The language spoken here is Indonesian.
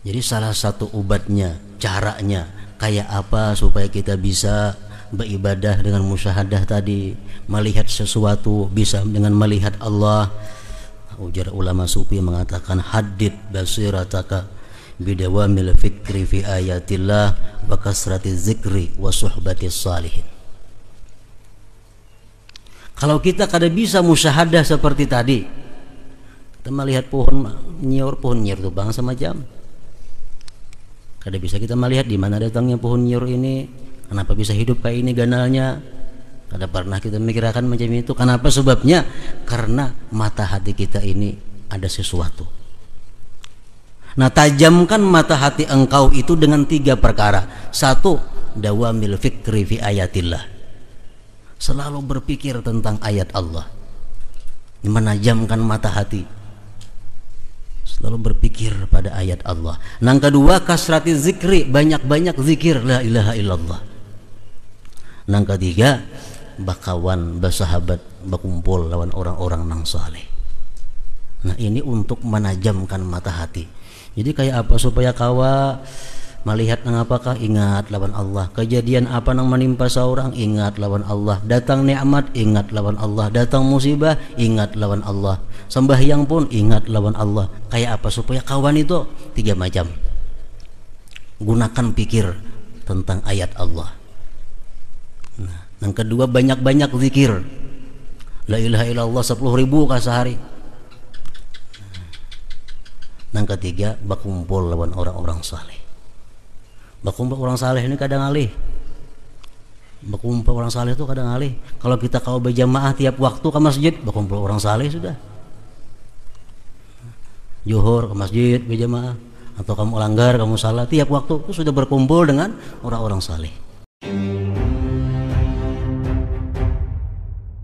Jadi salah satu obatnya, caranya kayak apa supaya kita bisa beribadah dengan musyahadah tadi, melihat sesuatu bisa dengan melihat Allah. Ujar ulama sufi mengatakan hadid basirataka bidawamil fikri fi ayatillah wa kasrati zikri wa suhbati salihin. Kalau kita kada bisa musyahadah seperti tadi, kita melihat pohon nyiur, pohon nyiur itu bang sama jam Kada bisa kita melihat di mana datangnya pohon nyur ini, kenapa bisa hidup kayak ini ganalnya. Kada pernah kita memikirkan macam itu. Kenapa sebabnya? Karena mata hati kita ini ada sesuatu. Nah, tajamkan mata hati engkau itu dengan tiga perkara. Satu, dawamil fikri fi ayatillah. Selalu berpikir tentang ayat Allah. Menajamkan mata hati Lalu berpikir pada ayat Allah. Yang kedua kasrati zikri, banyak-banyak zikir la ilaha illallah. Yang ketiga bakawan bersahabat berkumpul lawan orang-orang nang saleh. Nah ini untuk menajamkan mata hati. Jadi kayak apa supaya kawa melihat nang apakah? Ingat lawan Allah. Kejadian apa nang menimpa seorang? Ingat lawan Allah. Datang nikmat? Ingat lawan Allah. Datang musibah? Ingat lawan Allah. Sembahyang pun? Ingat lawan Allah. Kayak apa supaya kawan itu? Tiga macam. Gunakan pikir tentang ayat Allah. Nah, yang kedua banyak-banyak zikir. La ilaha illallah sepuluh ribu kah sehari? Yang ketiga berkumpul lawan orang-orang saleh Bakumpul orang saleh ini kadang alih. Bakumpul orang saleh itu kadang alih. Kalau kita kau berjamaah tiap waktu ke masjid, bakumpul orang saleh sudah. Juhur ke masjid berjamaah atau kamu langgar kamu salah tiap waktu itu sudah berkumpul dengan orang-orang saleh.